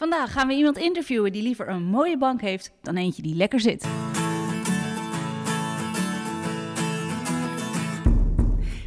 Vandaag gaan we iemand interviewen die liever een mooie bank heeft dan eentje die lekker zit.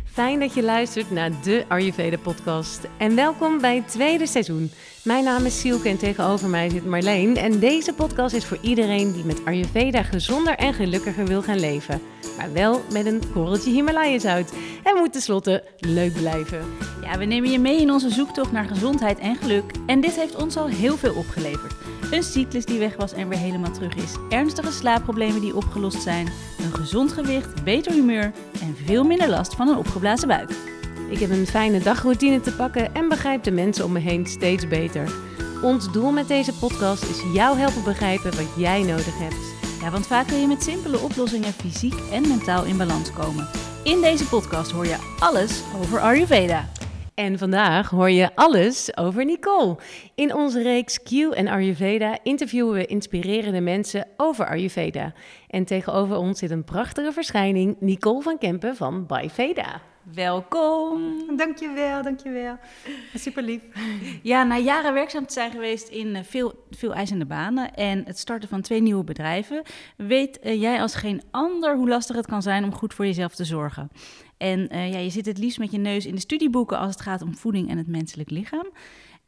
Fijn dat je luistert naar de Ayurveda podcast en welkom bij het tweede seizoen. Mijn naam is Sielke en tegenover mij zit Marleen en deze podcast is voor iedereen die met Ayurveda gezonder en gelukkiger wil gaan leven. Maar wel met een korreltje Himalaya-zout. En moet tenslotte leuk blijven. Ja, we nemen je mee in onze zoektocht naar gezondheid en geluk. En dit heeft ons al heel veel opgeleverd. Een cyclus die weg was en weer helemaal terug is. Ernstige slaapproblemen die opgelost zijn. Een gezond gewicht, beter humeur en veel minder last van een opgeblazen buik. Ik heb een fijne dagroutine te pakken en begrijp de mensen om me heen steeds beter. Ons doel met deze podcast is jou helpen begrijpen wat jij nodig hebt. Ja, want vaak kun je met simpele oplossingen fysiek en mentaal in balans komen. In deze podcast hoor je alles over Ayurveda. En vandaag hoor je alles over Nicole. In onze reeks Q en Ayurveda interviewen we inspirerende mensen over Ayurveda. En tegenover ons zit een prachtige verschijning, Nicole van Kempen van Veda. Welkom. Dankjewel, dankjewel. Super lief. Ja, na jaren werkzaam te zijn geweest in eh, veel, veel eisende banen en het starten van twee nieuwe bedrijven, weet eh, jij als geen ander hoe lastig het kan zijn om goed voor jezelf te zorgen. En uh, ja, je zit het liefst met je neus in de studieboeken als het gaat om voeding en het menselijk lichaam.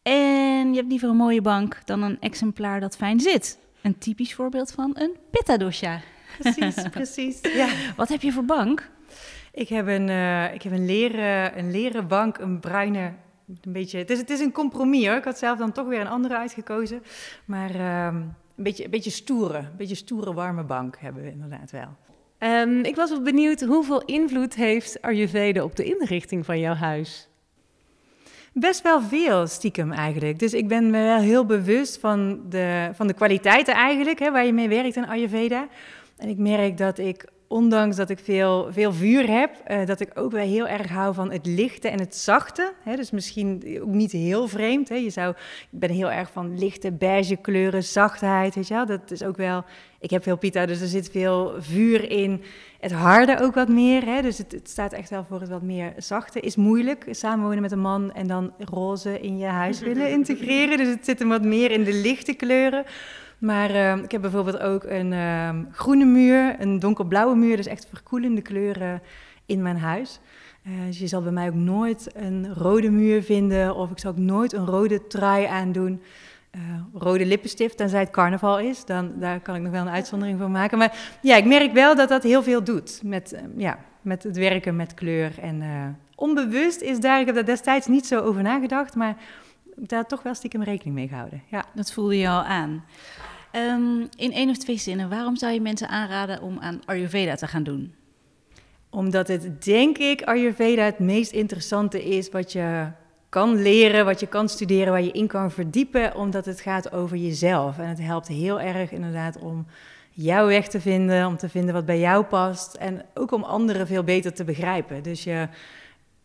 En je hebt liever een mooie bank dan een exemplaar dat fijn zit. Een typisch voorbeeld van een pitta dosha. Precies, precies. Ja. Wat heb je voor bank? Ik heb een, uh, ik heb een, leren, een leren bank, een bruine. Een beetje, het, is, het is een compromis hoor. Ik had zelf dan toch weer een andere uitgekozen. Maar uh, een, beetje, een beetje stoere, een beetje stoere warme bank hebben we inderdaad wel. Um, ik was wel benieuwd, hoeveel invloed heeft Ayurveda op de inrichting van jouw huis? Best wel veel, stiekem eigenlijk. Dus ik ben me wel heel bewust van de, van de kwaliteiten eigenlijk, hè, waar je mee werkt in Ayurveda. En ik merk dat ik ondanks dat ik veel, veel vuur heb, uh, dat ik ook wel heel erg hou van het lichte en het zachte. Hè? Dus misschien ook niet heel vreemd. Hè? Je zou, ik ben heel erg van lichte beige kleuren, zachtheid. Weet je wel? Dat is ook wel. Ik heb veel pita, dus er zit veel vuur in. Het harde ook wat meer. Hè? Dus het, het staat echt wel voor het wat meer zachte. Is moeilijk samenwonen met een man en dan roze in je huis willen integreren. Dus het zit hem wat meer in de lichte kleuren. Maar uh, ik heb bijvoorbeeld ook een uh, groene muur, een donkerblauwe muur, dus echt verkoelende kleuren in mijn huis. Uh, dus je zal bij mij ook nooit een rode muur vinden of ik zal ook nooit een rode trui aandoen. Uh, rode lippenstift, tenzij het carnaval is, dan daar kan ik nog wel een uitzondering van maken. Maar ja, ik merk wel dat dat heel veel doet met, uh, ja, met het werken met kleur. En uh, onbewust is daar, ik heb daar destijds niet zo over nagedacht, maar daar toch wel stiekem rekening mee gehouden. Ja. Dat voelde je al aan. Um, in één of twee zinnen, waarom zou je mensen aanraden om aan Ayurveda te gaan doen? Omdat het, denk ik, Ayurveda het meest interessante is wat je kan leren, wat je kan studeren, waar je in kan verdiepen, omdat het gaat over jezelf. En het helpt heel erg inderdaad om jouw weg te vinden, om te vinden wat bij jou past en ook om anderen veel beter te begrijpen. Dus je,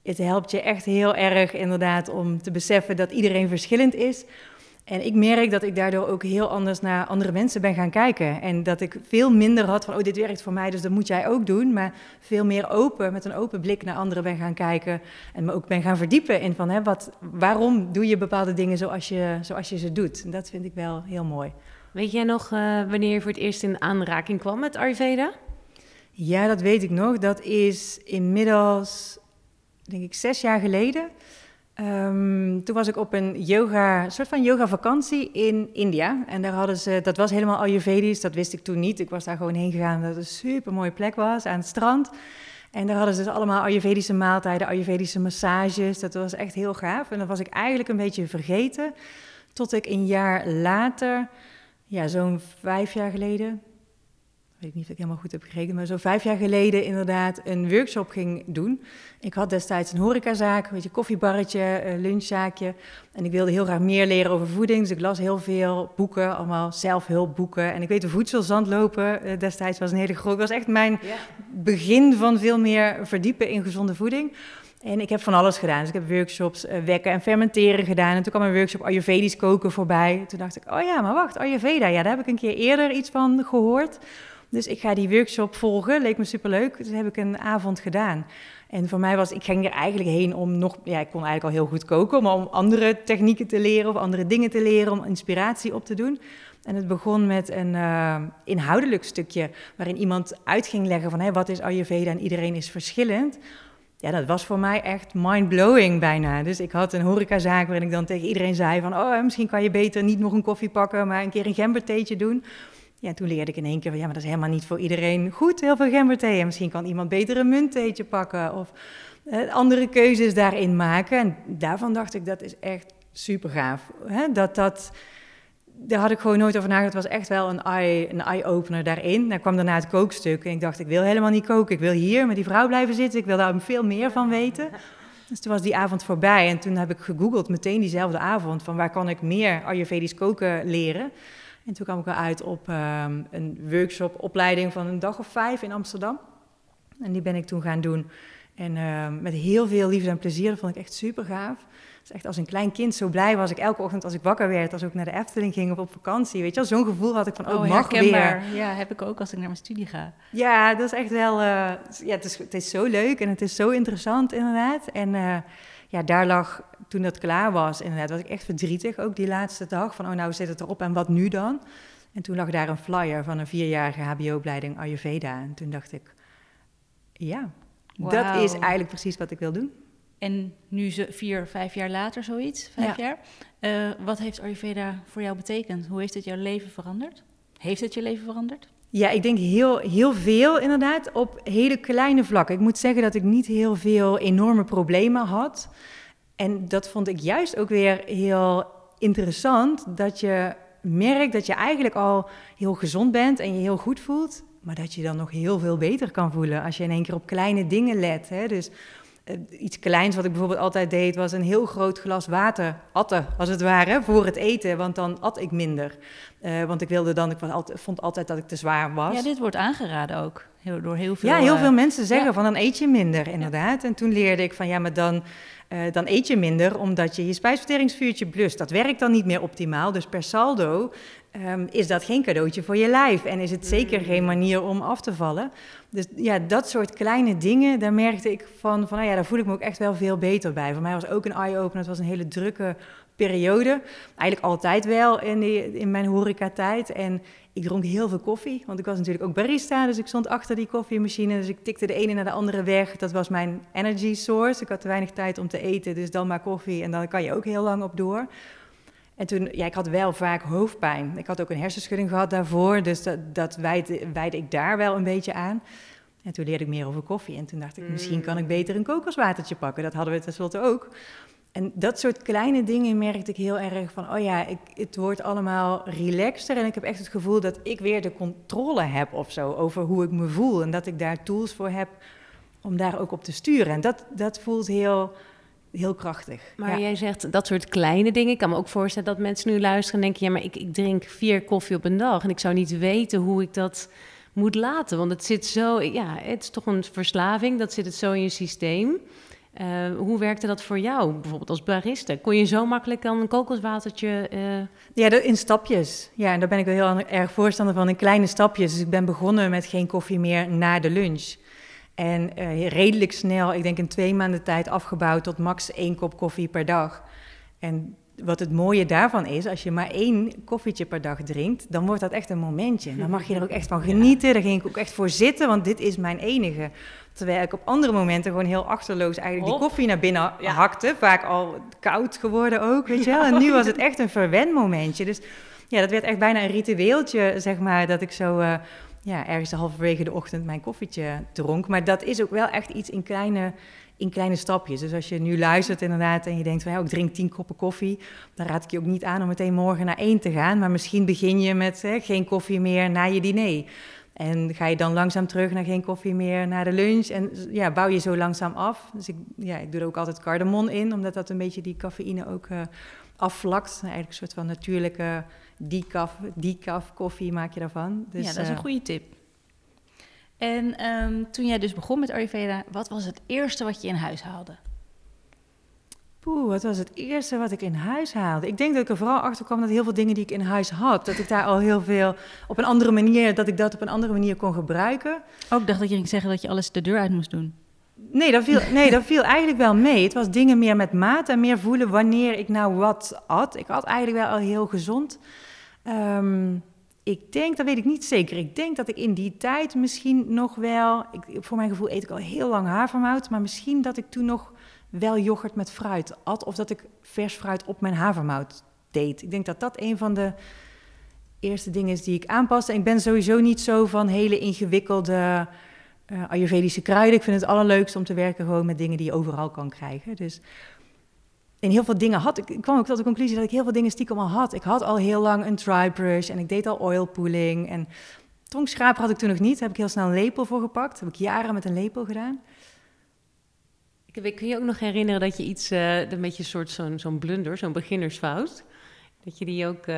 het helpt je echt heel erg inderdaad om te beseffen dat iedereen verschillend is, en ik merk dat ik daardoor ook heel anders naar andere mensen ben gaan kijken. En dat ik veel minder had van, oh, dit werkt voor mij, dus dat moet jij ook doen. Maar veel meer open, met een open blik naar anderen ben gaan kijken. En me ook ben gaan verdiepen in van, hè, wat, waarom doe je bepaalde dingen zoals je, zoals je ze doet. En dat vind ik wel heel mooi. Weet jij nog uh, wanneer je voor het eerst in aanraking kwam met Ayurveda? Ja, dat weet ik nog. Dat is inmiddels, denk ik, zes jaar geleden. Um, toen was ik op een yoga, soort van yoga vakantie in India. En daar hadden ze, dat was helemaal Ayurvedisch, dat wist ik toen niet. Ik was daar gewoon heen gegaan, dat het een super mooie plek was, aan het strand. En daar hadden ze dus allemaal Ayurvedische maaltijden, Ayurvedische massages. Dat was echt heel gaaf. En dat was ik eigenlijk een beetje vergeten. Tot ik een jaar later, ja, zo'n vijf jaar geleden, weet niet of ik helemaal goed heb gerekend, maar zo vijf jaar geleden inderdaad een workshop ging doen. Ik had destijds een horecazaak, een beetje koffiebarretje, een lunchzaakje. En ik wilde heel graag meer leren over voeding, dus ik las heel veel boeken, allemaal zelfhulpboeken. En ik weet de voedselzandlopen uh, destijds was een hele groot, was echt mijn yeah. begin van veel meer verdiepen in gezonde voeding. En ik heb van alles gedaan. Dus ik heb workshops uh, wekken en fermenteren gedaan. En toen kwam een workshop Ayurvedisch koken voorbij. Toen dacht ik, oh ja, maar wacht, Ayurveda, ja, daar heb ik een keer eerder iets van gehoord. Dus ik ga die workshop volgen, leek me superleuk. Dus heb ik een avond gedaan. En voor mij was, ik ging er eigenlijk heen om nog, ja, ik kon eigenlijk al heel goed koken, maar om andere technieken te leren of andere dingen te leren, om inspiratie op te doen. En het begon met een uh, inhoudelijk stukje waarin iemand uit ging leggen van hey, wat is Ayurveda en iedereen is verschillend. Ja, dat was voor mij echt mind-blowing bijna. Dus ik had een horecazaak waarin ik dan tegen iedereen zei van... oh, misschien kan je beter niet nog een koffie pakken, maar een keer een gembertheetje doen. Ja, toen leerde ik in één keer, ja, maar dat is helemaal niet voor iedereen goed, heel veel gemberthee. En misschien kan iemand beter een munttheetje pakken of uh, andere keuzes daarin maken. En daarvan dacht ik, dat is echt super gaaf. Hè? Dat dat daar had ik gewoon nooit over nagedacht. Het was echt wel een eye, een eye-opener daarin. Daar kwam daarna het kookstuk. En ik dacht, ik wil helemaal niet koken. Ik wil hier met die vrouw blijven zitten. Ik wil daar veel meer van weten. Dus toen was die avond voorbij. En toen heb ik gegoogeld, meteen diezelfde avond, van waar kan ik meer Ayurvedisch koken leren. En toen kwam ik eruit op um, een workshop, opleiding van een dag of vijf in Amsterdam. En die ben ik toen gaan doen. En uh, met heel veel liefde en plezier. Dat vond ik echt super gaaf echt als een klein kind zo blij was ik elke ochtend als ik wakker werd, als ik naar de Efteling ging of op vakantie. Weet je wel, zo'n gevoel had ik van, oh, oh mag weer. Ja, heb ik ook als ik naar mijn studie ga. Ja, dat is echt wel, uh, ja, het is, het is zo leuk en het is zo interessant inderdaad. En uh, ja, daar lag, toen dat klaar was, inderdaad, was ik echt verdrietig ook die laatste dag. Van, oh nou zit het erop en wat nu dan? En toen lag daar een flyer van een vierjarige hbo-opleiding Ayurveda. En toen dacht ik, ja, dat is eigenlijk precies wat ik wil doen. En nu ze vier, vijf jaar later zoiets, vijf jaar. Uh, wat heeft Ayurveda voor jou betekend? Hoe heeft het jouw leven veranderd? Heeft het je leven veranderd? Ja, ik denk heel, heel veel inderdaad op hele kleine vlakken. Ik moet zeggen dat ik niet heel veel enorme problemen had. En dat vond ik juist ook weer heel interessant. Dat je merkt dat je eigenlijk al heel gezond bent en je heel goed voelt. Maar dat je dan nog heel veel beter kan voelen als je in één keer op kleine dingen let. Hè? Dus iets kleins wat ik bijvoorbeeld altijd deed, was een heel groot glas water atten, als het ware, voor het eten. Want dan at ik minder. Uh, want ik wilde dan, ik was altijd, vond altijd dat ik te zwaar was. Ja, dit wordt aangeraden ook heel, door heel veel. Ja, heel veel eh, mensen zeggen van dan eet je minder, inderdaad. En toen leerde ik van ja, maar dan, uh, dan eet je minder omdat je je spijsverteringsvuurtje blust. Dat werkt dan niet meer optimaal. Dus per saldo um, is dat geen cadeautje voor je lijf. En is het zeker geen manier om af te vallen. Dus ja, dat soort kleine dingen, daar merkte ik van, van nou ja, daar voel ik me ook echt wel veel beter bij. Voor mij was ook een eye-opener. Het was een hele drukke periode. Eigenlijk altijd wel in, die, in mijn horecatijd. En ik dronk heel veel koffie, want ik was natuurlijk ook barista. Dus ik stond achter die koffiemachine. Dus ik tikte de ene naar de andere weg. Dat was mijn energy source. Ik had te weinig tijd om te eten, dus dan maar koffie. En dan kan je ook heel lang op door. En toen, ja, ik had wel vaak hoofdpijn. Ik had ook een hersenschudding gehad daarvoor, dus dat, dat wijde, ik daar wel een beetje aan. En toen leerde ik meer over koffie. En toen dacht ik, misschien kan ik mm. beter een kokoswatertje pakken. Dat hadden we tenslotte ook. En dat soort kleine dingen merkte ik heel erg van, oh ja, ik, het wordt allemaal relaxter. En ik heb echt het gevoel dat ik weer de controle heb of zo over hoe ik me voel. En dat ik daar tools voor heb om daar ook op te sturen. En dat, dat voelt heel heel krachtig. Maar jij zegt dat soort kleine dingen. Ik kan me ook voorstellen dat mensen nu luisteren en denken... ja, maar ik, ik drink vier koffie op een dag... en ik zou niet weten hoe ik dat moet laten. Want het zit zo... Ja, het is toch een verslaving. Dat zit het zo in je systeem. Uh, hoe werkte dat voor jou, bijvoorbeeld als barista? Kon je zo makkelijk dan een kokoswatertje... Uh... Ja, in stapjes. Ja, en daar ben ik wel heel erg voorstander van, in kleine stapjes. Dus ik ben begonnen met geen koffie meer na de lunch. En uh, redelijk snel, ik denk in twee maanden tijd, afgebouwd tot max één kop koffie per dag. En wat het mooie daarvan is, als je maar één koffietje per dag drinkt, dan wordt dat echt een momentje. Dan mag je er ook echt van genieten. Daar ging ik ook echt voor zitten, want dit is mijn enige. Terwijl ik op andere momenten gewoon heel achterloos eigenlijk die koffie naar binnen hakte. Vaak al koud geworden ook, weet je wel. En nu was het echt een verwen momentje. Dus ja, dat werd echt bijna een ritueeltje, zeg maar, dat ik zo... Uh, ja, ergens halverwege de ochtend mijn koffietje dronk. Maar dat is ook wel echt iets in kleine, in kleine stapjes. Dus als je nu luistert inderdaad en je denkt van ik drink tien koppen koffie, dan raad ik je ook niet aan om meteen morgen naar één te gaan. Maar misschien begin je met hè, geen koffie meer na je diner. En ga je dan langzaam terug naar geen koffie meer na de lunch. En ja, bouw je zo langzaam af. Dus ik, ja, ik doe er ook altijd cardamom in, omdat dat een beetje die cafeïne ook uh, afvlakt. Eigenlijk een soort van natuurlijke decaf, decaf koffie maak je daarvan. Dus, ja, dat is een eh, goede tip. En ehm, toen jij dus begon met Ayurveda, wat was het eerste wat je in huis haalde? Poeh, wat was het eerste wat ik in huis haalde? Ik denk dat ik er vooral achter kwam dat heel veel dingen die ik in huis had, dat ik daar al heel veel op een andere manier, dat ik dat op een andere manier kon gebruiken. Ook dacht dat je ging zeggen dat je alles de deur uit moest doen. Nee, dat viel, nee, dat viel eigenlijk wel mee. Het was dingen meer met maat en meer voelen wanneer ik nou wat at. Ik had eigenlijk wel al heel gezond. Ehm, ik denk, dat weet ik niet zeker. Ik denk dat ik in die tijd misschien nog wel, ik, voor mijn gevoel eet ik al heel lang havermout, maar misschien dat ik toen nog wel yoghurt met fruit at of dat ik vers fruit op mijn havermout deed. Ik denk dat dat een van de eerste dingen is die ik aanpaste. En ik ben sowieso niet zo van hele ingewikkelde uh, Ayurvedische kruiden. Ik vind het allerleukste om te werken gewoon met dingen die je overal kan krijgen. Dus in heel veel dingen had ik, ik kwam ook tot de conclusie dat ik heel veel dingen stiekem al had. Ik had al heel lang een dry brush en ik deed al oil pooling. En tongschraper had ik toen nog niet. Daar heb ik heel snel een lepel voor gepakt. Dat heb ik jaren met een lepel gedaan. Ik kun je ook nog herinneren dat je iets, uh, een beetje een soort zo'n zo'n blunder, zo'n beginnersfout, dat je die ook. Uh,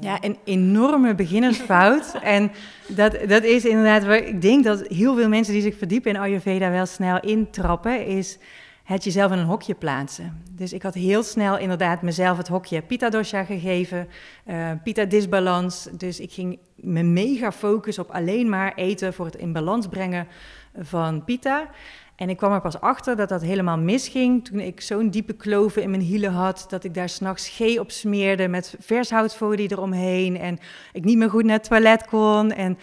Ja, een enorme beginnersfout. en dat, dat is inderdaad waar ik denk dat heel veel mensen die zich verdiepen in Ayurveda wel snel intrappen, is het jezelf in een hokje plaatsen. Dus ik had heel snel inderdaad mezelf het hokje Pita dosha gegeven, uh, Pita disbalans. Dus ik ging me mega focussen op alleen maar eten voor het in balans brengen van Pita. En ik kwam er pas achter dat dat helemaal misging toen ik zo'n diepe kloven in mijn hielen had, dat ik daar s'nachts G op smeerde met vershoutfolie eromheen en ik niet meer goed naar het toilet kon. En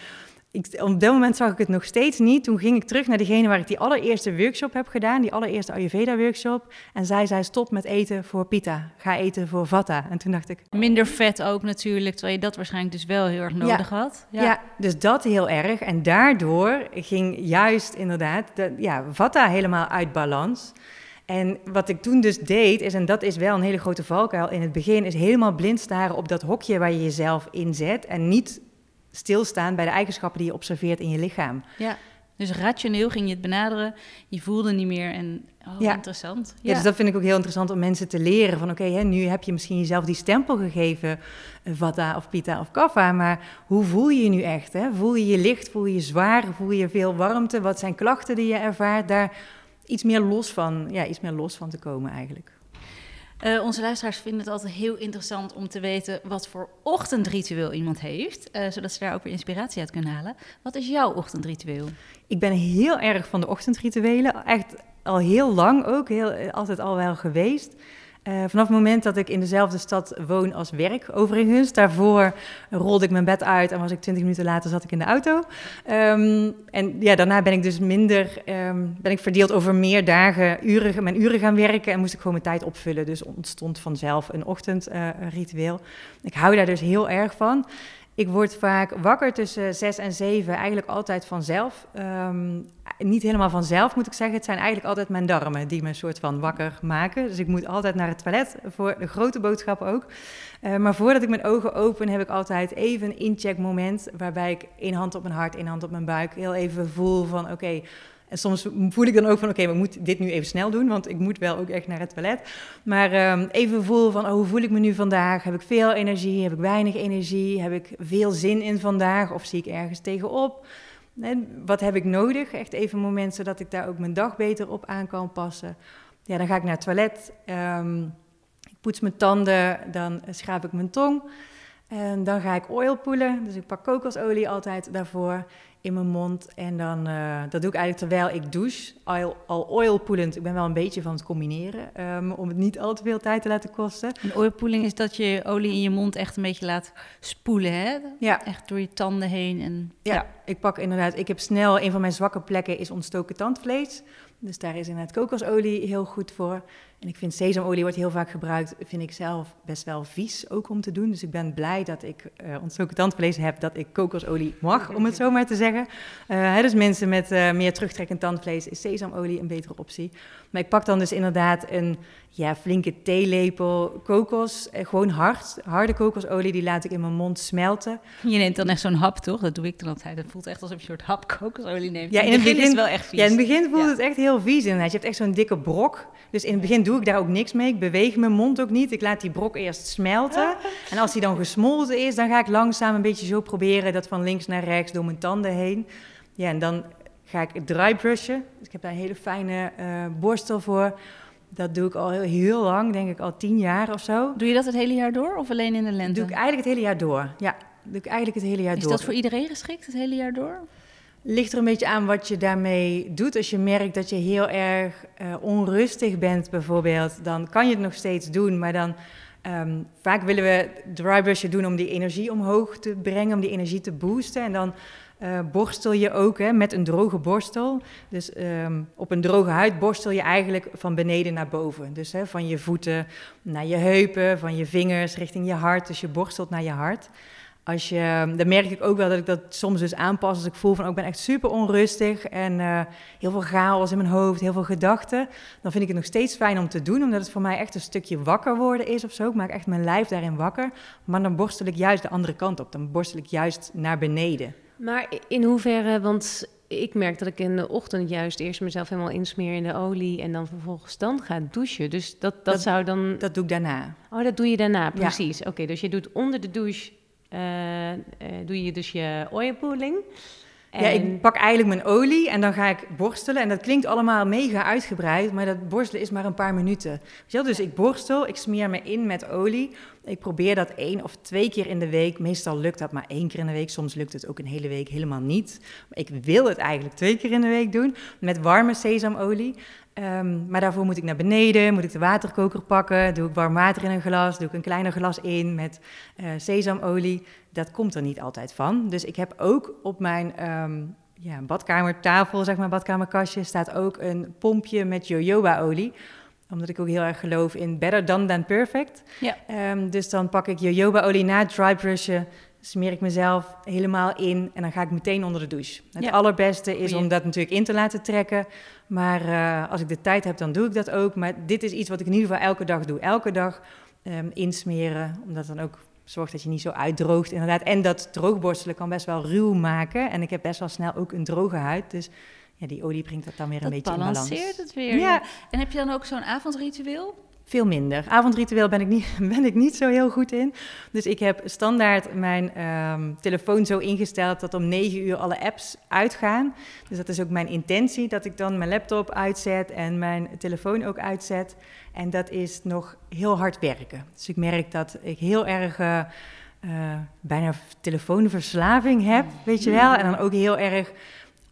ik, op dat moment zag ik het nog steeds niet. Toen ging ik terug naar degene waar ik die allereerste workshop heb gedaan, die allereerste Ayurveda-workshop. En zij zei, stop met eten voor pita, ga eten voor vata. En toen dacht ik... Minder vet ook natuurlijk, terwijl je dat waarschijnlijk dus wel heel erg nodig had. Ja. ja. dus dat heel erg. En daardoor ging juist inderdaad de, ja, vata helemaal uit balans. En wat ik toen dus deed, is, en dat is wel een hele grote valkuil in het begin, is helemaal blind staren op dat hokje waar je jezelf in zet. En niet stilstaan bij de eigenschappen die je observeert in je lichaam. Ja, dus rationeel ging je het benaderen, je voelde niet meer en oh, ja. interessant. Ja. dus dat vind ik ook heel interessant om mensen te leren. Van oké, nu heb je misschien jezelf die stempel gegeven, uh, Vata of Pita of Kapha, maar hoe voel je je nu echt? Hè? Voel je je licht, voel je je zwaar, voel je veel warmte? Wat zijn klachten die je ervaart? Daar iets meer los van, ja, iets meer los van te komen eigenlijk. Uh, onze luisteraars vinden het altijd heel interessant om te weten wat voor ochtendritueel iemand heeft, uh, zodat ze daar ook weer inspiratie uit kunnen halen. Wat is jouw ochtendritueel? Ik ben heel erg van de ochtendrituelen, echt al heel lang ook, heel, altijd al wel geweest. Uh, vanaf het moment dat ik in dezelfde stad woon als werk, overigens. Daarvoor rolde ik mijn bed uit en was ik twintig minuten later zat ik in de auto. Um, en ja, daarna ben ik dus minder, um, ben ik verdeeld over meer dagen, uren, mijn uren gaan werken en moest ik gewoon mijn tijd opvullen. Dus ontstond vanzelf een ochtendritueel. Ik hou daar dus heel erg van. Ik word vaak wakker tussen zes en zeven, eigenlijk altijd vanzelf. Um, niet helemaal vanzelf moet ik zeggen. Het zijn eigenlijk altijd mijn darmen die me een soort van wakker maken. Dus ik moet altijd naar het toilet voor de grote boodschap ook. Uh, maar voordat ik mijn ogen open, heb ik altijd even een incheckmoment. Waarbij ik één hand op mijn hart, één hand op mijn buik heel even voel van oké. En soms voel ik dan ook van, oké, okay, we moeten dit nu even snel doen, want ik moet wel ook echt naar het toilet. Maar um, even voel van, oh, hoe voel ik me nu vandaag? Heb ik veel energie? Heb ik weinig energie? Heb ik veel zin in vandaag? Of zie ik ergens tegenop? En wat heb ik nodig? Echt even een moment zodat ik daar ook mijn dag beter op aan kan passen. Ja, dan ga ik naar het toilet. Um, ik poets mijn tanden, dan schraap ik mijn tong. En dan ga ik oil poelen. Dus ik pak kokosolie altijd daarvoor in mijn mond. En dan, uh, dat doe ik eigenlijk terwijl ik douche. Al, al oilpoelend. Ik ben wel een beetje van het combineren. Um, om het niet al te veel tijd te laten kosten. Een oilpoeling is dat je olie in je mond echt een beetje laat spoelen, hè? Ja. Echt door je tanden heen. En, ja, ja, ik pak inderdaad... Ik heb snel... Een van mijn zwakke plekken is ontstoken tandvlees. Dus daar is inderdaad kokosolie heel goed voor. En ik vind sesamolie wordt heel vaak gebruikt, vind ik zelf best wel vies ook om te doen. Dus ik ben blij dat ik uh, ontstoken tandvlees heb, dat ik kokosolie mag, om het zo maar te zeggen. Uh, dus mensen met uh, meer terugtrekkend tandvlees is sesamolie een betere optie. Maar ik pak dan dus inderdaad een ja, flinke theelepel kokos, gewoon hard, harde kokosolie, die laat ik in mijn mond smelten. Je neemt dan echt zo'n hap, toch? Dat doe ik dan altijd. Het voelt echt alsof je een soort hap kokosolie neemt. Ja, in, het begin, is het wel echt vies. Ja, in het begin voelt ja. het echt heel vies inderdaad. Je hebt echt zo'n dikke brok. Dus in het begin doe ik daar ook niks mee. Ik beweeg mijn mond ook niet. Ik laat die brok eerst smelten. En als die dan gesmolten is, dan ga ik langzaam een beetje zo proberen dat van links naar rechts door mijn tanden heen. Ja, en dan ga ik dry brushen. Dus ik heb daar een hele fijne uh, borstel voor. Dat doe ik al heel, heel lang, denk ik al tien jaar of zo. Doe je dat het hele jaar door of alleen in de lente? doe ik eigenlijk het hele jaar door. Ja, doe ik eigenlijk het hele jaar Is door. dat voor iedereen geschikt, het hele jaar door? Ligt er een beetje aan wat je daarmee doet. Als je merkt dat je heel erg eh, onrustig bent bijvoorbeeld, dan kan je het nog steeds doen. Maar dan ehm, vaak willen we drybrushen doen om die energie omhoog te brengen, om die energie te boosten. En dan eh, borstel je ook hè, met een droge borstel. Dus ehm, op een droge huid borstel je eigenlijk van beneden naar boven. Dus hè, van je voeten naar je heupen, van je vingers richting je hart. Dus je borstelt naar je hart. Als je, dan merk ik ook wel dat ik dat soms dus aanpas als ik voel van oh, ik ben echt super onrustig en eh, heel veel chaos in mijn hoofd, heel veel gedachten. Dan vind ik het nog steeds fijn om te doen, omdat het voor mij echt een stukje wakker worden is of zo. Ik maak echt mijn lijf daarin wakker. Maar dan borstel ik juist de andere kant op. Dan borstel ik juist naar beneden. Maar in hoeverre, want ik merk dat ik in de ochtend juist eerst mezelf helemaal insmeer in de olie en dan vervolgens dan ga douchen. Dus dat, dat, Dat- zou dan. Dat doe ik daarna. Oh, dat doe je daarna, precies. Oké, dus je doet onder de douche, doe je dus je oil pooling. Ja, ik pak eigenlijk mijn olie en dan ga ik borstelen. En dat klinkt allemaal mega uitgebreid, maar dat borstelen is maar een paar minuten. Weet je wel? Dus ik borstel, ik smeer me in met olie. Ik probeer dat één of twee keer in de week. Meestal lukt dat maar één keer in de week. Soms lukt het ook een hele week helemaal niet. Ik wil het eigenlijk twee keer in de week doen met warme sesamolie. Ehm, maar daarvoor moet ik naar beneden, moet ik de waterkoker pakken, doe ik warm water in een glas, doe ik een kleiner glas in met eh, sesamolie. Dat komt er niet altijd van. Dus ik heb ook op mijn ehm, ja, badkamertafel, zeg maar, badkamerkastje, staat ook een pompje met jojoba-olie. Omdat ik ook heel erg geloof in better done than perfect. Ja. Ehm, dus dan pak ik jojoba-olie na het dry brushen, smeer ik mezelf helemaal in en dan ga ik meteen onder de douche. Het Ja. allerbeste is om dat natuurlijk in te laten trekken. Maar eh, als ik de tijd heb, dan doe ik dat ook. Maar dit is iets wat ik in ieder geval elke dag doe. Elke dag ehm, insmeren, omdat dan ook zorgt dat je niet zo uitdroogt inderdaad. En dat droogborstelen kan best wel ruw maken. En ik heb best wel snel ook een droge huid, dus ja, die olie brengt dat dan weer een Dat beetje in balans. balanceert het weer. Ja. En heb je dan ook zo'n avondritueel? Veel minder. Avondritueel ben ik niet, ben ik niet zo heel goed in. Dus ik heb standaard mijn ehm, telefoon zo ingesteld dat om 9 uur alle apps uitgaan. Dus dat is ook mijn intentie, dat ik dan mijn laptop uitzet en mijn telefoon ook uitzet. En dat is nog heel hard werken. Dus ik merk dat ik heel erg eh, eh, bijna telefoonverslaving heb, weet je wel. En dan ook heel erg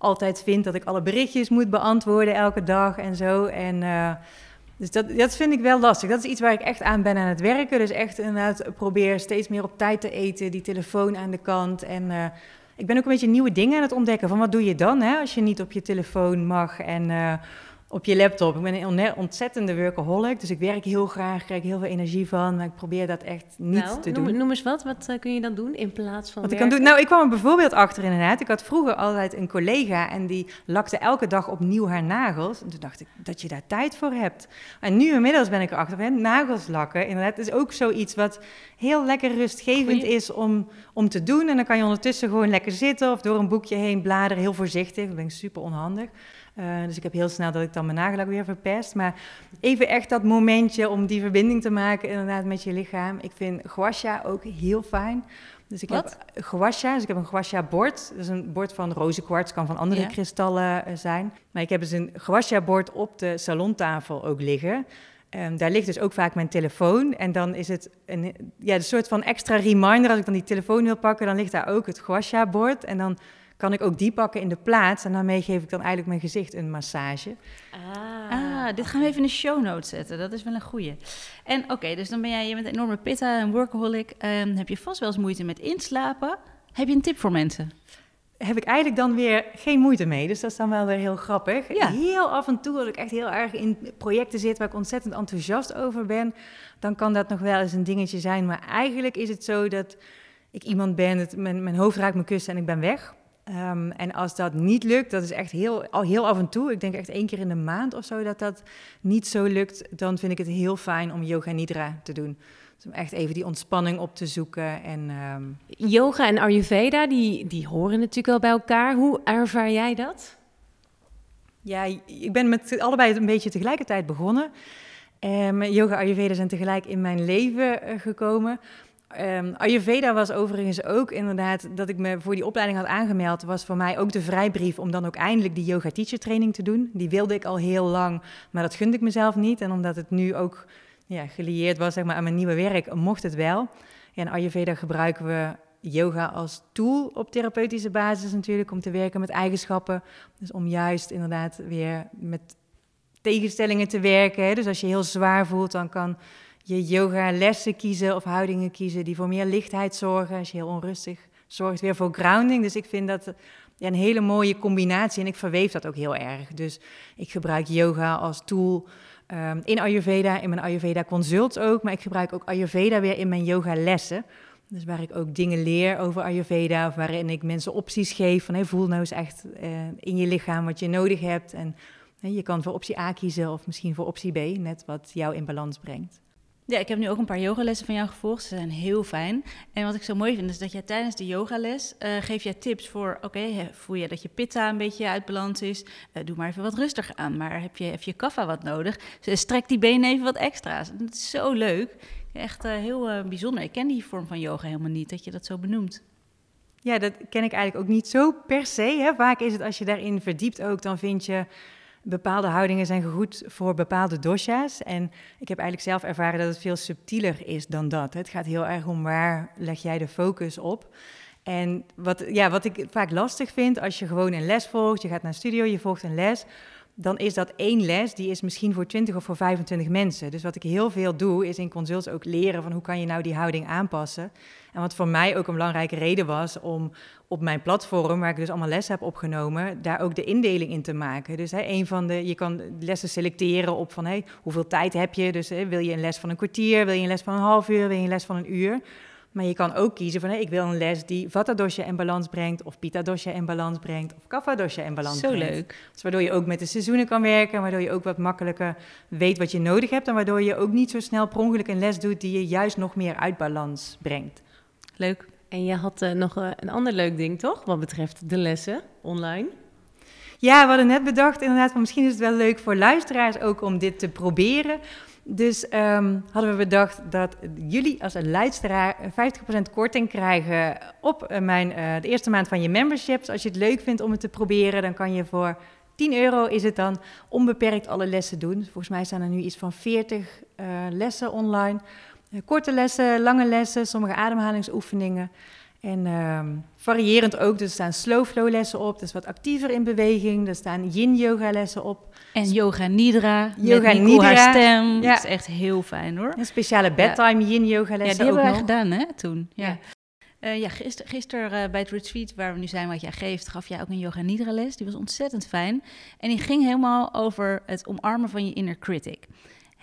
altijd vind dat ik alle berichtjes moet beantwoorden elke dag en zo. En... eh, dus dat, dat vind ik wel lastig. Dat is iets waar ik echt aan ben aan het werken. Dus echt inderdaad probeer steeds meer op tijd te eten, die telefoon aan de kant. En eh, ik ben ook een beetje nieuwe dingen aan het ontdekken. Van wat doe je dan hè, als je niet op je telefoon mag en eh, op je laptop. Ik ben een on- ontzettende workaholic, dus ik werk heel graag, krijg heel veel energie van. Maar ik probeer dat echt niet nou, te noem, doen. noem eens wat. Wat eh, kun je dan doen in plaats van Wat ik kan doen. Nou, ik kwam er bijvoorbeeld achter inderdaad. Ik had vroeger altijd een collega en die lakte elke dag opnieuw haar nagels. En toen dacht ik dat je daar tijd voor hebt. En nu inmiddels ben ik erachter, hè, nagels lakken, inderdaad, is ook zoiets wat heel lekker rustgevend Goeie. is om, om te doen. En dan kan je ondertussen gewoon lekker zitten of door een boekje heen bladeren, heel voorzichtig. Dat ben ik super onhandig. Eh, dus ik heb heel snel dat ik dan mijn nagellak weer verpest. Maar even echt dat momentje om die verbinding te maken inderdaad met je lichaam. Ik vind gua sha ook heel fijn. Dus ik Wat? heb gua sha, dus ik heb een gua sha bord. Dat is een bord van rozenkwarts, kan van andere Ja. kristallen eh, zijn. Maar ik heb dus een gua sha bord op de salontafel ook liggen. Ehm, daar ligt dus ook vaak mijn telefoon. En dan is het een, ja, een soort van extra reminder. Als ik dan die telefoon wil pakken, dan ligt daar ook het gua sha bord. En dan kan ik ook die pakken in de plaats. En daarmee geef ik dan eigenlijk mijn gezicht een massage. Ah, dit gaan we even in de show notes zetten. Dat is wel een goeie. En oké, dus dan ben jij, je bent een enorme pitta, een workaholic. Ehm, heb je vast wel eens moeite met inslapen? Heb je een tip voor mensen? heb ik eigenlijk dan weer geen moeite mee. Dus dat is dan wel weer heel grappig. Ja. Heel af en toe, als ik echt heel erg in projecten zit waar ik ontzettend enthousiast over ben, dan kan dat nog wel eens een dingetje zijn. Maar eigenlijk is het zo dat ik iemand ben, het, mijn, mijn hoofd raakt mijn kussen en ik ben weg. Ehm, en als dat niet lukt, dat is echt heel, al heel af en toe, ik denk echt één keer in de maand of zo, dat dat niet zo lukt, dan vind ik het heel fijn om yoga nidra te doen. Dus om echt even die ontspanning op te zoeken en... ehm, Yoga en Ayurveda, die, die horen natuurlijk wel bij elkaar. Hoe ervaar jij dat? Ja, ik ben met allebei een beetje tegelijkertijd begonnen. Um, yoga Ayurveda zijn tegelijk in mijn leven uh, gekomen. Um, Ayurveda was overigens ook inderdaad dat ik me voor die opleiding had aangemeld. Was voor mij ook de vrijbrief om dan ook eindelijk die yoga teacher training te doen. Die wilde ik al heel lang, maar dat gunde ik mezelf niet. En omdat het nu ook ja, gelieerd was zeg maar, aan mijn nieuwe werk, mocht het wel. In Ayurveda gebruiken we yoga als tool op therapeutische basis natuurlijk om te werken met eigenschappen. Dus om juist inderdaad weer met tegenstellingen te werken. Dus als je heel zwaar voelt, dan kan je yoga lessen kiezen of houdingen kiezen die voor meer lichtheid zorgen. Als je heel onrustig zorgt weer voor grounding. Dus ik vind dat een hele mooie combinatie en ik verweef dat ook heel erg. Dus ik gebruik yoga als tool um, in Ayurveda, in mijn Ayurveda consult ook. Maar ik gebruik ook Ayurveda weer in mijn yoga lessen. Dus waar ik ook dingen leer over Ayurveda, of waarin ik mensen opties geef van hey, voel nou eens echt uh, in je lichaam wat je nodig hebt. En je kan voor optie A kiezen of misschien voor optie B, net wat jou in balans brengt. Ja, ik heb nu ook een paar yogalessen van jou gevolgd. Ze zijn heel fijn. En wat ik zo mooi vind, is dat jij tijdens de yogales uh, geef jij tips voor... oké, voel je dat je pitta een beetje uit balans is? Uh, doe maar even wat rustiger aan. Maar heb je, heb je kaffa wat nodig? Strek die benen even wat extra's. Dat is zo leuk. Echt uh, heel bijzonder. Ik ken die vorm van yoga helemaal niet, dat je dat zo benoemt. Ja, dat ken ik eigenlijk ook niet zo per se. Hè. Vaak is het als je daarin verdiept ook, dan vind je bepaalde houdingen zijn goed voor bepaalde dosha's. En ik heb eigenlijk zelf ervaren dat het veel subtieler is dan dat. Het gaat heel erg om waar leg jij de focus op. En wat, ja, wat ik vaak lastig vind als je gewoon een les volgt, je gaat naar een studio, je volgt een les, dan is dat één les, die is misschien voor 20 of voor 25 mensen. Dus wat ik heel veel doe, is in consults ook leren van hoe kan je nou die houding aanpassen. En wat voor mij ook een belangrijke reden was om op mijn platform, waar ik dus allemaal lessen heb opgenomen, daar ook de indeling in te maken. Dus hè, een van de, je kan lessen selecteren op van hey, hoeveel tijd heb je. Dus wil je een les van een kwartier, wil je een les van een half uur, wil je een les van een uur. Maar je kan ook kiezen van hey, ik wil een les die Vata dosha in balans brengt, of Pitta dosha in balans brengt, of Kapha dosha in balans Zo brengt. Zo leuk. Dus waardoor je ook met de seizoenen kan werken, waardoor je ook wat makkelijker weet wat je nodig hebt en waardoor je ook niet zo snel per ongeluk een les doet die je juist nog meer uit balans brengt. Leuk. En je had uh, nog uh, een ander leuk ding, toch? Wat betreft de lessen online. Ja, we hadden net bedacht inderdaad, van misschien is het wel leuk voor luisteraars ook om dit te proberen. Dus um, hadden we bedacht dat jullie als een luisteraar 50% korting krijgen op uh, mijn, de eerste maand van je membership. Dus als je het leuk vindt om het te proberen, dan kan je voor 10 euro is het dan onbeperkt alle lessen doen. Volgens mij staan er nu iets van 40 lessen online. Eh, korte lessen, lange lessen, sommige ademhalingsoefeningen. En uh, variërend ook, dus er staan slow flow lessen op, dus wat actiever in beweging. Er staan yin yoga lessen op. En yoga nidra, yoga met nidra. haar stem. Ja. Dat is echt heel fijn hoor. Een speciale bedtime yin yoga lessen Ja, die hebben nog. gedaan hè, toen. Ja. ja. Uh, ja, gisteren gister, uh, bij het retreat waar we nu zijn, wat jij geeft, gaf jij ook een yoga nidra les. Die was ontzettend fijn. En die ging helemaal over het omarmen van je inner critic.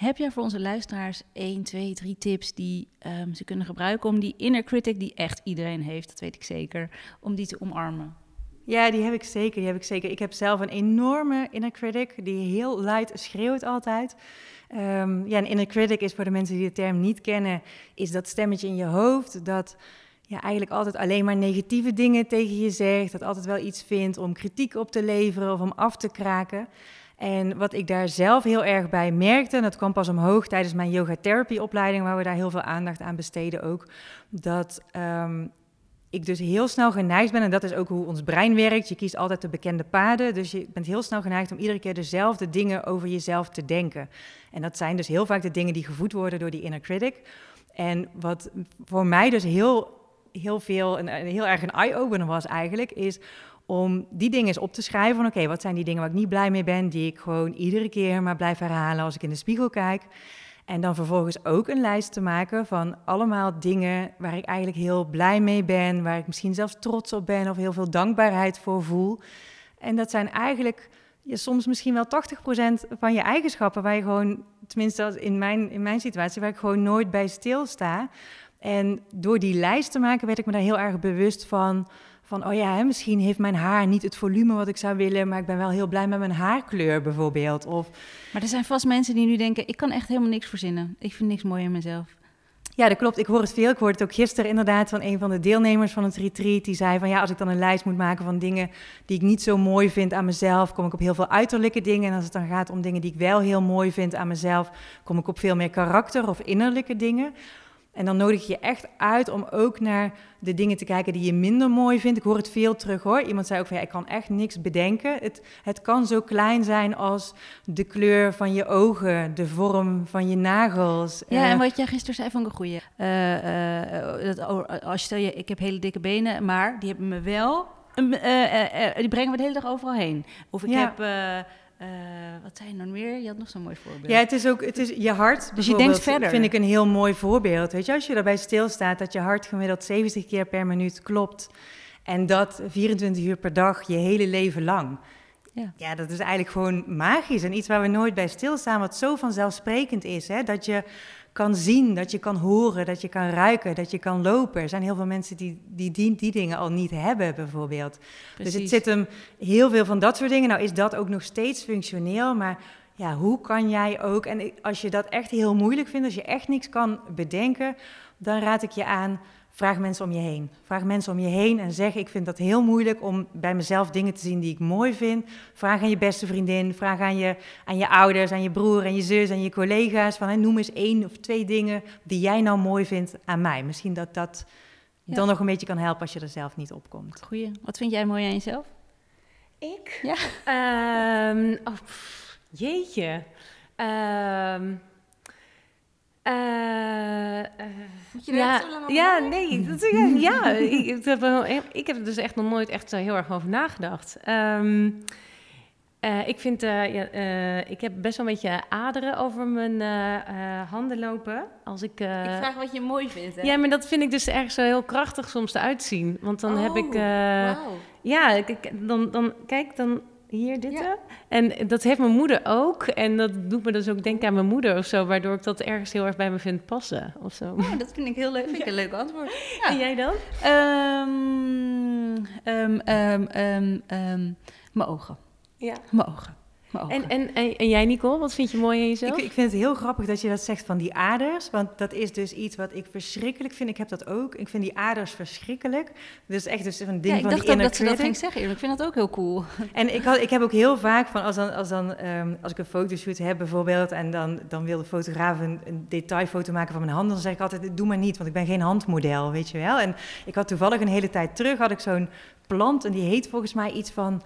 Heb jij voor onze luisteraars 1, 2, 3 tips die um, ze kunnen gebruiken om die inner critic die echt iedereen heeft, dat weet ik zeker, om die te omarmen? Ja, die heb ik zeker. Die heb ik zeker. Ik heb zelf een enorme inner critic die heel luid schreeuwt altijd. Um, ja, een inner critic is voor de mensen die de term niet kennen, is dat stemmetje in je hoofd dat ja, eigenlijk altijd alleen maar negatieve dingen tegen je zegt, dat altijd wel iets vindt om kritiek op te leveren of om af te kraken. En wat ik daar zelf heel erg bij merkte, en dat kwam pas omhoog tijdens mijn yoga waar we daar heel veel aandacht aan besteden ook, dat um, ik dus heel snel geneigd ben, en dat is ook hoe ons brein werkt, je kiest altijd de bekende paden, dus je bent heel snel geneigd om iedere keer dezelfde dingen over jezelf te denken. En dat zijn dus heel vaak de dingen die gevoed worden door die inner critic. En wat voor mij dus heel, heel veel, een, heel erg een eye-opener was eigenlijk, is om die dingen eens op te schrijven van oké, wat zijn die dingen waar ik niet blij mee ben, die ik gewoon iedere keer maar blijf herhalen als ik in de spiegel kijk. En dan vervolgens ook een lijst te maken van allemaal dingen waar ik eigenlijk heel blij mee ben, waar ik misschien zelfs trots op ben of heel veel dankbaarheid voor voel. En dat zijn eigenlijk ja, soms misschien wel 80% van je eigenschappen waar je gewoon, tenminste in mijn, in mijn situatie, waar ik gewoon nooit bij stilsta. En door die lijst te maken werd ik me daar heel erg bewust van van, oh ja, misschien heeft mijn haar niet het volume wat ik zou willen, maar ik ben wel heel blij met mijn haarkleur bijvoorbeeld. Of... Maar er zijn vast mensen die nu denken, ik kan echt helemaal niks verzinnen. Ik vind niks mooi in mezelf. Ja, dat klopt. Ik hoor het veel. Ik hoorde het ook gisteren inderdaad van een van de deelnemers van het retreat. Die zei van ja, als ik dan een lijst moet maken van dingen die ik niet zo mooi vind aan mezelf, kom ik op heel veel uiterlijke dingen. En als het dan gaat om dingen die ik wel heel mooi vind aan mezelf, kom ik op veel meer karakter of innerlijke dingen. En dan nodig je echt uit om ook naar de dingen te kijken die je minder mooi vindt. Ik hoor het veel terug hoor. Iemand zei ook van ja, ik kan echt niks bedenken. Het, het kan zo klein zijn als de kleur van je ogen, de vorm van je nagels. Ja, Eh, en wat jij gisteren zei van een goeie. Eh, eh, dat, oh, als je stel je, ik heb hele dikke benen, maar die hebben me wel. eh, eh, eh, die brengen me de hele dag overal heen. Of ik Ja. heb. Eh, wat zei je nou weer? Je had nog zo'n mooi voorbeeld. Ja, het is ook het is je hart. Dus je denkt verder. Vind ik een heel mooi voorbeeld. Weet je, als je daarbij stilstaat dat je hart gemiddeld 70 keer per minuut klopt. En dat 24 uur per dag je hele leven lang. Ja. Ja, dat is eigenlijk gewoon magisch. En iets waar we nooit bij stilstaan, wat zo vanzelfsprekend is. Hè? Dat je kan zien, dat je kan horen, dat je kan ruiken, dat je kan lopen. Er zijn heel veel mensen die die, die, die dingen al niet hebben, bijvoorbeeld. Dus het Precies. zit hem heel veel van dat soort dingen. Nou is dat ook nog steeds functioneel, maar ja, hoe kan jij ook... En als je dat echt heel moeilijk vindt, als je echt niks kan bedenken... dan raad ik je aan, vraag mensen om je heen. Vraag mensen om je heen en zeg, ik vind dat heel moeilijk... om bij mezelf dingen te zien die ik mooi vind. Vraag aan je beste vriendin, vraag aan je, aan je ouders, aan je broer, aan je zus, aan je collega's... van hè, noem eens één of twee dingen die jij nou mooi vindt aan mij. Misschien dat dat Ja. dan nog een beetje kan helpen als je er zelf niet op komt. Goeie. Wat vind jij mooi aan jezelf? Ik? Ja. Ehm, oh, pff, jeetje. Ehm, eh, Moet je er ja, zo lang over ja, nee, dat, ja, ik, ik, heb er, wel- ik heb er dus echt nog nooit echt zo heel erg over nagedacht. Ehm, eh, ik vind, ja, ik heb best wel een beetje aderen over mijn handen lopen. Als ik, ik vraag wat je mooi vindt. Hè? ja, maar dat vind ik dus erg zo heel krachtig soms eruit zien. Want dan heb ik, Oh, wauw. ja, ik- dan, dan kijk, dan hier dit. Ja. En dat heeft mijn moeder ook. En dat doet me dus ook denken aan mijn moeder of zo, waardoor ik dat ergens heel erg bij me vind passen of zo. Oh, dat vind ik heel leuk. Vind ik een leuk antwoord. En jij dan? Ehm, ehm, ehm, mijn ogen. Ja. Mijn ogen. En, en, en, en jij, Nicole, wat vind je mooi aan jezelf? Ik, ik vind het heel grappig dat je dat zegt van die aders. Want dat is dus iets wat ik verschrikkelijk vind. Ik heb dat ook. Ik vind die aders verschrikkelijk. Dat is echt dus een ding ja, ik van dacht die ook inner dat ze dat ging zeggen. eerlijk. Ik vind dat ook heel cool. En ik, had, ik heb ook heel vaak van als, dan, als, dan, ehm, als ik een fotoshoot heb bijvoorbeeld. En dan, dan wil de fotograaf een, een detailfoto maken van mijn handen. Dan zeg ik altijd, doe maar niet, want ik ben geen handmodel, weet je wel. En ik had toevallig een hele tijd terug, had ik zo'n plant. En die heet volgens mij iets van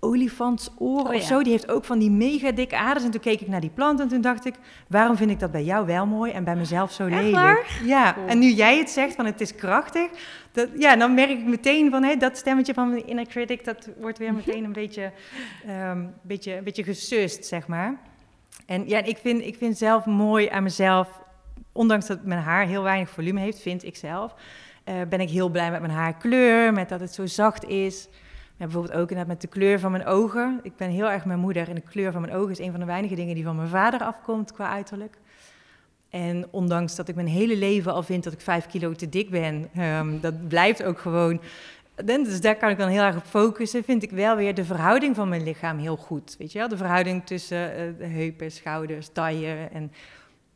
olifantsoor Oh, of zo. Die heeft ook van die mega dikke aders. En toen keek ik naar die plant en toen dacht ik... waarom vind ik dat bij jou wel mooi en bij mezelf zo lelijk? waar? Ja, Cool. en nu jij het zegt van het is krachtig... Dat, ja, dan merk ik meteen van hé, dat stemmetje van mijn inner critic... dat wordt weer meteen een beetje, ehm beetje, een beetje gesust, zeg maar. En ja, ik vind, ik vind zelf mooi aan mezelf... ondanks dat mijn haar heel weinig volume heeft, vind ik zelf... eh, ben ik heel blij met mijn haarkleur, met dat het zo zacht is... Bijvoorbeeld ook inderdaad met de kleur van mijn ogen. Ik ben heel erg mijn moeder en de kleur van mijn ogen is een van de weinige dingen die van mijn vader afkomt qua uiterlijk. En ondanks dat ik mijn hele leven al vind dat ik vijf kilo te dik ben, ehm, dat blijft ook gewoon. Dus daar kan ik dan heel erg op focussen. Vind ik wel weer de verhouding van mijn lichaam heel goed. Weet je wel? De verhouding tussen eh, heupen, schouders, taille. En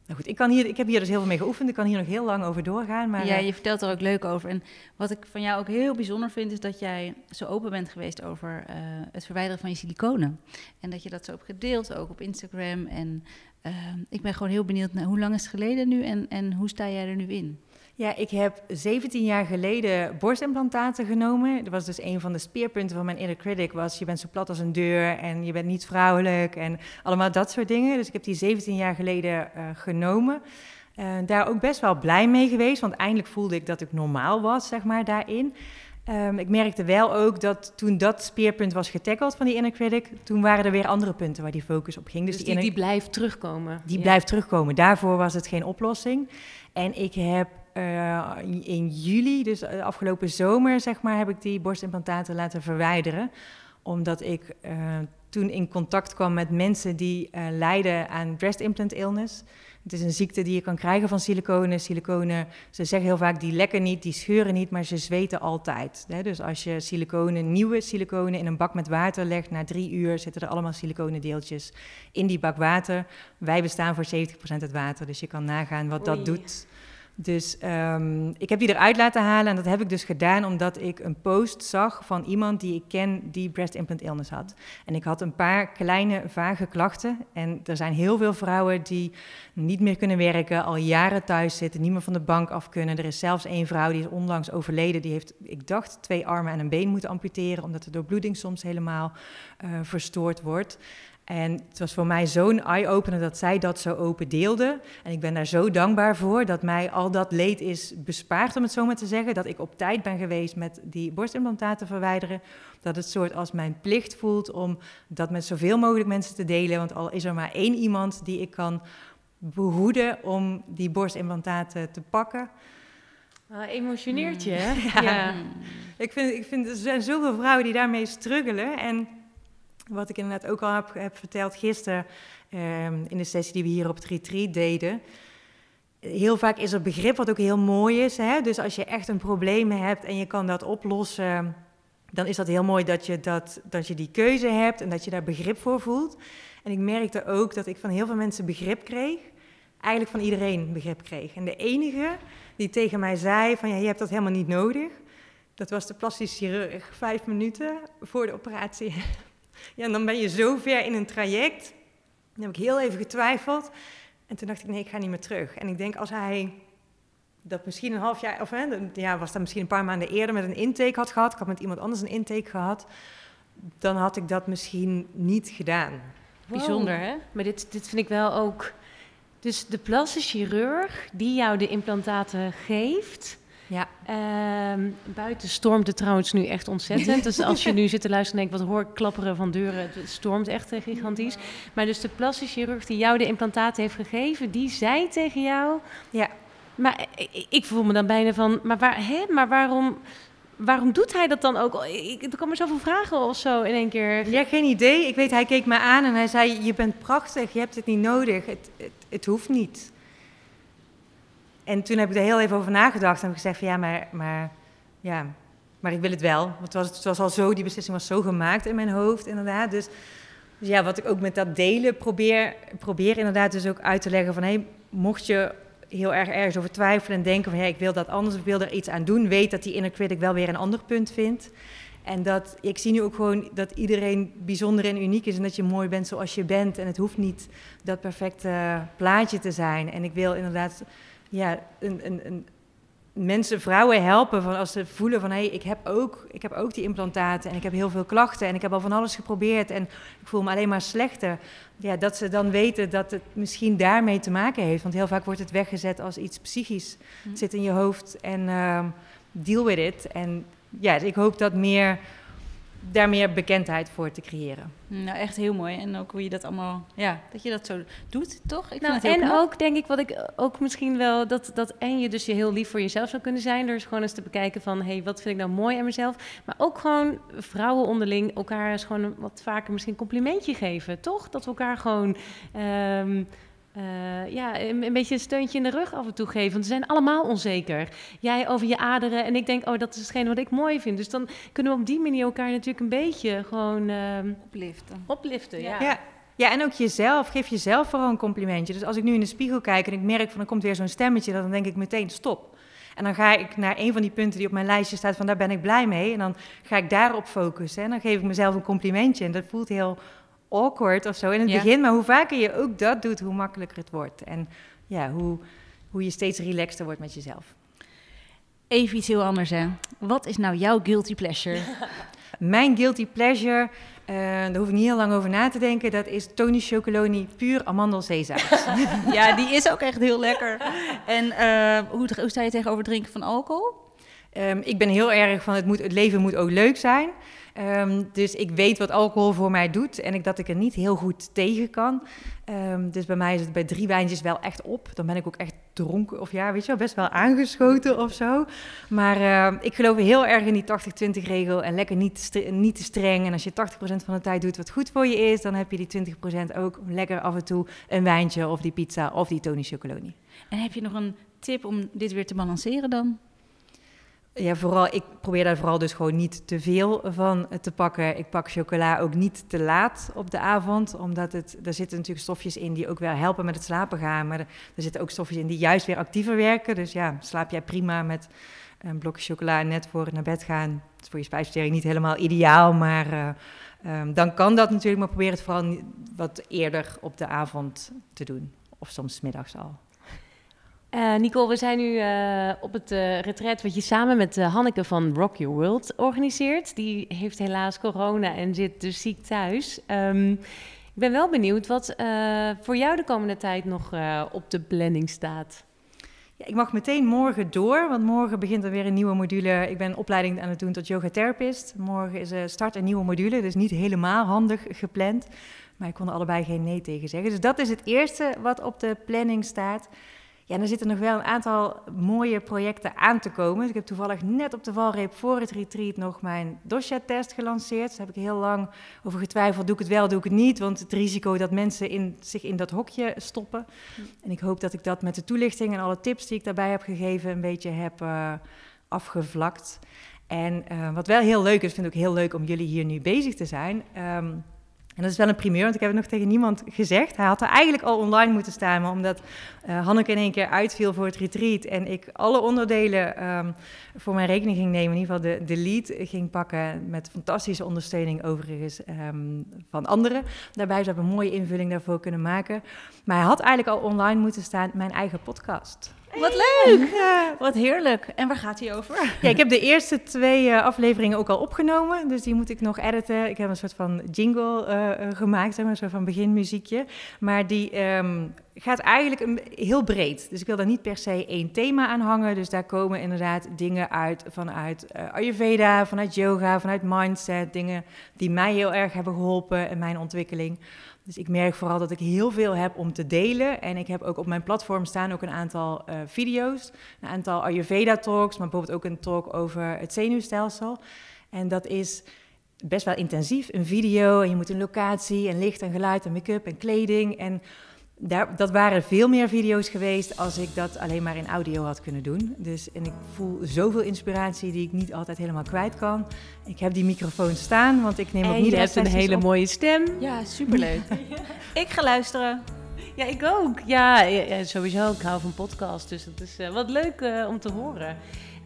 nou goed, ik, kan hier, ik heb hier dus heel veel mee geoefend. Ik kan hier nog heel lang over doorgaan. Maar ja, eh, je vertelt er ook leuk over. En wat ik van jou ook heel bijzonder vind, is dat jij zo open bent geweest over eh, het verwijderen van je siliconen. En dat je dat zo hebt gedeeld, ook op Instagram. En eh, ik ben gewoon heel benieuwd naar hoe lang is het geleden nu en, en hoe sta jij er nu in? Ja, ik heb 17 jaar geleden borstimplantaten genomen. Dat was dus een van de speerpunten van mijn inner critic. Was je bent zo plat als een deur en je bent niet vrouwelijk en allemaal dat soort dingen. Dus ik heb die 17 jaar geleden eh, genomen. Eh, daar ook best wel blij mee geweest, want eindelijk voelde ik dat ik normaal was, zeg maar, daarin. Ehm, ik merkte wel ook dat toen dat speerpunt was getackeld van die inner critic, toen waren er weer andere punten waar die focus op ging. Dus die die, inner- die blijft terugkomen. die Ja. blijft terugkomen. Daarvoor was het geen oplossing. En ik heb eh, in juli, dus de afgelopen zomer, zeg maar, heb ik die borstimplantaten laten verwijderen. Omdat ik eh, toen in contact kwam met mensen die eh, lijden aan breast implant illness. Het is een ziekte die je kan krijgen van siliconen. Siliconen, ze zeggen heel vaak, die lekken niet, die scheuren niet, maar ze zweten altijd. Hè? Dus als je siliconen, nieuwe siliconen in een bak met water legt, na drie uur zitten er allemaal siliconendeeltjes in die bak water. Wij bestaan voor 70% uit water, dus je kan nagaan wat Oei. dat doet Dus ehm, ik heb die eruit laten halen en dat heb ik dus gedaan omdat ik een post zag van iemand die ik ken die breast implant illness had. En ik had een paar kleine vage klachten en er zijn heel veel vrouwen die niet meer kunnen werken, al jaren thuis zitten, niet meer van de bank af kunnen. Er is zelfs één vrouw die is onlangs overleden, die heeft, ik dacht, twee armen en een been moeten amputeren omdat de doorbloeding soms helemaal uh, verstoord wordt. En het was voor mij zo'n eye-opener dat zij dat zo open deelde. En ik ben daar zo dankbaar voor dat mij al dat leed is bespaard, om het zo maar te zeggen. Dat ik op tijd ben geweest met die borstimplantaten verwijderen. Dat het soort als mijn plicht voelt om dat met zoveel mogelijk mensen te delen. Want al is er maar één iemand die ik kan behoeden om die borstimplantaten te pakken. Uh, emotioneert je, hè? ja. ja. Ik, vind, ik vind, er zijn zoveel vrouwen die daarmee struggelen. En wat ik inderdaad ook al heb, heb verteld gisteren um, in de sessie die we hier op het retreat deden. Heel vaak is er begrip wat ook heel mooi is. Hè? Dus als je echt een probleem hebt en je kan dat oplossen, dan is dat heel mooi dat je, dat, dat je die keuze hebt en dat je daar begrip voor voelt. En ik merkte ook dat ik van heel veel mensen begrip kreeg. Eigenlijk van iedereen begrip kreeg. En de enige die tegen mij zei van ja, je hebt dat helemaal niet nodig. Dat was de plastisch chirurg, vijf minuten voor de operatie. Ja, en dan ben je zo ver in een traject. Dan heb ik heel even getwijfeld. En toen dacht ik, nee, ik ga niet meer terug. En ik denk, als hij dat misschien een half jaar, of hè, ja, was dat misschien een paar maanden eerder met een intake had gehad. Ik had met iemand anders een intake gehad. Dan had ik dat misschien niet gedaan. Bijzonder, hè? Maar dit, dit vind ik wel ook... Dus de plastisch chirurg die jou de implantaten geeft... Ja. Ehm, buiten stormt het trouwens nu echt ontzettend. Dus als je nu zit te luisteren en denkt, wat hoor ik klapperen van deuren. Het stormt echt eh, gigantisch. Maar dus de plastische chirurg die jou de implantaten heeft gegeven, die zei tegen jou... Ja. Maar ik, ik voel me dan bijna van, maar, waar, hè, maar waarom waarom doet hij dat dan ook? Ik, er komen zoveel vragen of zo in één keer. Ja, geen idee. Ik weet, hij keek me aan en hij zei: Je bent prachtig, je hebt het niet nodig. Het, het, het hoeft niet en toen heb ik er heel even over nagedacht en heb ik gezegd van ja, maar, maar, ja, maar ik wil het wel. Want het was, het was al zo, die beslissing was zo gemaakt in mijn hoofd inderdaad. Dus, dus ja, wat ik ook met dat delen probeer, probeer inderdaad dus ook uit te leggen van... Hey, mocht je heel erg ergens over twijfelen en denken van... Hey, ik wil dat anders, ik wil er iets aan doen... weet dat die inner critic wel weer een ander punt vindt. En dat, ik zie nu ook gewoon dat iedereen bijzonder en uniek is... en dat je mooi bent zoals je bent. En het hoeft niet dat perfecte plaatje te zijn. En ik wil inderdaad ja, een, een, een, mensen, vrouwen helpen van als ze voelen van hé, hey, ik, heb ook, ik heb ook die implantaten en ik heb heel veel klachten en ik heb al van alles geprobeerd en ik voel me alleen maar slechter. Ja, dat ze dan weten dat het misschien daarmee te maken heeft. Want heel vaak wordt het weggezet als iets psychisch. Het hm. zit in je hoofd en uh, deal with it. En ja, ik hoop dat meer daar meer bekendheid voor te creëren. Nou, echt heel mooi. En ook hoe je dat allemaal, ja, dat je dat zo doet, toch? Ik nou, en ook denk ik wat ik ook misschien wel, dat, dat en je dus je heel lief voor jezelf zou kunnen zijn. Dus gewoon eens te bekijken van, hé, hey, wat vind ik nou mooi aan mezelf? Maar ook gewoon vrouwen onderling elkaar eens gewoon wat vaker misschien een complimentje geven, toch? Dat we elkaar gewoon... Um, uh, ja, een, beetje een steuntje in de rug af en toe geven. Want ze zijn allemaal onzeker. Jij over je aderen en ik denk, oh, dat is hetgeen wat ik mooi vind. Dus dan kunnen we op die manier elkaar natuurlijk een beetje gewoon... Uh, opliften. Opliften, ja. ja. ja. en ook jezelf. Geef jezelf vooral een complimentje. Dus als ik nu in de spiegel kijk en ik merk van er komt weer zo'n stemmetje, dan denk ik meteen stop. En dan ga ik naar een van die punten die op mijn lijstje staat van daar ben ik blij mee. En dan ga ik daarop focussen. En dan geef ik mezelf een complimentje. En dat voelt heel awkward of zo in het begin. Maar hoe vaker je ook dat doet, hoe makkelijker het wordt. En ja, hoe, hoe je steeds relaxter wordt met jezelf. Even iets heel anders, hè. Wat is nou jouw guilty pleasure? Mijn guilty pleasure, uh, daar hoef ik niet heel lang over na te denken. Dat is Tony Chocoloni puur amandelzeezout. ja, die is ook echt heel lekker. En uh, hoe, hoe sta je tegenover drinken van alcohol? Um, ik ben heel erg van het, moet, het leven moet ook leuk zijn. Um, dus ik weet wat alcohol voor mij doet en ik, dat ik er niet heel goed tegen kan. Um, dus bij mij is het bij drie wijntjes wel echt op. Dan ben ik ook echt dronken of ja, weet je wel, best wel aangeschoten of zo. Maar ik geloof heel erg in die 80-20 regel en lekker niet, niet te streng. En als je 80% van de tijd doet wat goed voor je is, dan heb je die 20% ook lekker af en toe een wijntje of die pizza of die Tony Chocoloni. En heb je nog een tip om dit weer te balanceren dan? Ja, vooral, ik probeer daar vooral dus gewoon niet te veel van te pakken. Ik pak chocola ook niet te laat op de avond, omdat het, er zitten natuurlijk stofjes in die ook wel helpen met het slapen gaan. Maar er, zitten ook stofjes in die juist weer actiever werken. Dus ja, slaap jij prima met een blokje chocola net voor het naar bed gaan. Dat is voor je spijsvertering niet helemaal ideaal, maar uh, um, dan kan dat natuurlijk. Maar probeer het vooral wat eerder op de avond te doen. Of soms middags al. Uh, Nicole, we zijn nu uh, op het uh, retreat wat je samen met Hanneke van Rock Your World organiseert. Die heeft helaas corona en zit dus ziek thuis. Um, ik ben wel benieuwd wat voor jou de komende tijd nog op de planning staat. Ik mag meteen morgen door, want morgen begint er weer een nieuwe module. Ik ben opleiding aan het doen tot yogatherapist. Morgen is start een nieuwe module, dus niet helemaal handig gepland. Maar ik kon er allebei geen nee tegen zeggen. Dus dat is het eerste wat op de planning staat. En er zitten nog wel een aantal mooie projecten aan te komen. Dus ik heb toevallig net op de valreep voor het retreat nog mijn dosha-test gelanceerd. Daar heb ik heel lang over getwijfeld, doe ik het wel, doe ik het niet. Want het risico dat mensen in, zich in dat hokje stoppen. En ik hoop dat ik dat met de toelichting en alle tips die ik daarbij heb gegeven... een beetje heb uh, afgevlakt. En uh, wat wel heel leuk is, vind ik ook heel leuk om jullie hier nu bezig te zijn... Um, en dat is wel een primeur, want ik heb het nog tegen niemand gezegd. Hij had er eigenlijk al online moeten staan, maar omdat uh, Hanneke in één keer uitviel voor het retreat en ik alle onderdelen um, voor mijn rekening ging nemen, in ieder geval de, de lead ging pakken met fantastische ondersteuning overigens um, van anderen. Daarbij zou ik een mooie invulling daarvoor kunnen maken. Maar hij had eigenlijk al online moeten staan, mijn eigen podcast. Wat leuk! Wat heerlijk. En waar gaat hij over? Ja, ik heb de eerste twee uh, afleveringen ook al opgenomen. Dus die moet ik nog editen. Ik heb een soort van jingle uh, gemaakt, zeg maar, een soort van beginmuziekje. Maar die um, gaat eigenlijk een, heel breed. Dus ik wil daar niet per se één thema aan hangen. Dus daar komen inderdaad dingen uit vanuit uh, Ayurveda, vanuit yoga, vanuit mindset. Dingen die mij heel erg hebben geholpen in mijn ontwikkeling. Dus ik merk vooral dat ik heel veel heb om te delen. En ik heb ook op mijn platform staan ook een aantal uh, video's. Een aantal Ayurveda-talks, maar bijvoorbeeld ook een talk over het zenuwstelsel. En dat is best wel intensief, een video. En je moet een locatie en licht en geluid en make-up en kleding. En daar, dat waren veel meer video's geweest als ik dat alleen maar in audio had kunnen doen. Dus, en ik voel zoveel inspiratie die ik niet altijd helemaal kwijt kan. Ik heb die microfoon staan, want ik neem ook niet je hebt een hele mooie stem. Ja, superleuk. ik ga luisteren. Ja, ik ook. Ja, ja, sowieso. Ik hou van podcast, dus het is uh, wat leuk uh, om te horen.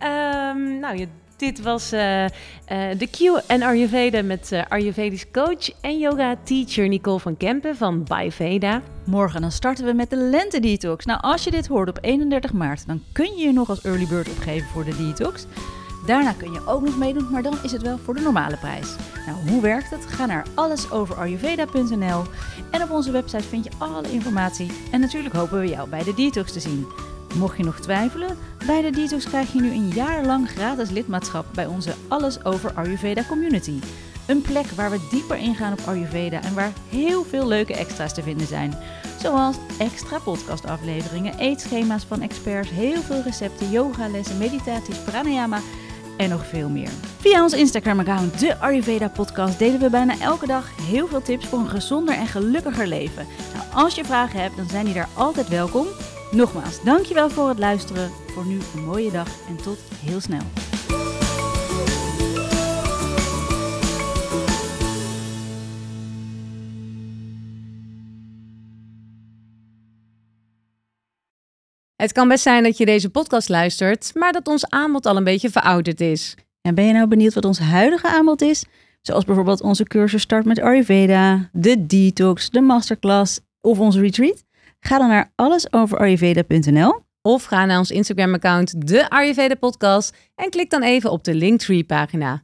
Um, nou, je dit was uh, uh, de Q en Ayurveda met uh, Ayurvedisch coach en yoga teacher Nicole van Kempen van Veda. Morgen dan starten we met de lente detox. Nou, als je dit hoort op 31 maart, dan kun je je nog als early bird opgeven voor de detox. Daarna kun je ook nog meedoen, maar dan is het wel voor de normale prijs. Nou, hoe werkt het? Ga naar allesoverayurveda.nl en op onze website vind je alle informatie. En natuurlijk hopen we jou bij de detox te zien. Mocht je nog twijfelen, bij de Detox krijg je nu een jaar lang gratis lidmaatschap bij onze Alles Over Ayurveda community. Een plek waar we dieper ingaan op Ayurveda en waar heel veel leuke extra's te vinden zijn. Zoals extra podcastafleveringen, eetschema's van experts, heel veel recepten, yogalessen, meditaties, pranayama en nog veel meer. Via ons Instagram-account, de Ayurveda Podcast, delen we bijna elke dag heel veel tips voor een gezonder en gelukkiger leven. Nou, als je vragen hebt, dan zijn die daar altijd welkom. Nogmaals, dankjewel voor het luisteren. Voor nu een mooie dag en tot heel snel. Het kan best zijn dat je deze podcast luistert, maar dat ons aanbod al een beetje verouderd is. En ben je nou benieuwd wat ons huidige aanbod is? Zoals bijvoorbeeld onze cursus Start met Ayurveda, de Detox, de Masterclass of onze retreat? Ga dan naar allesoverayurveda.nl of ga naar ons Instagram-account, de Ayurveda Podcast, en klik dan even op de Linktree-pagina.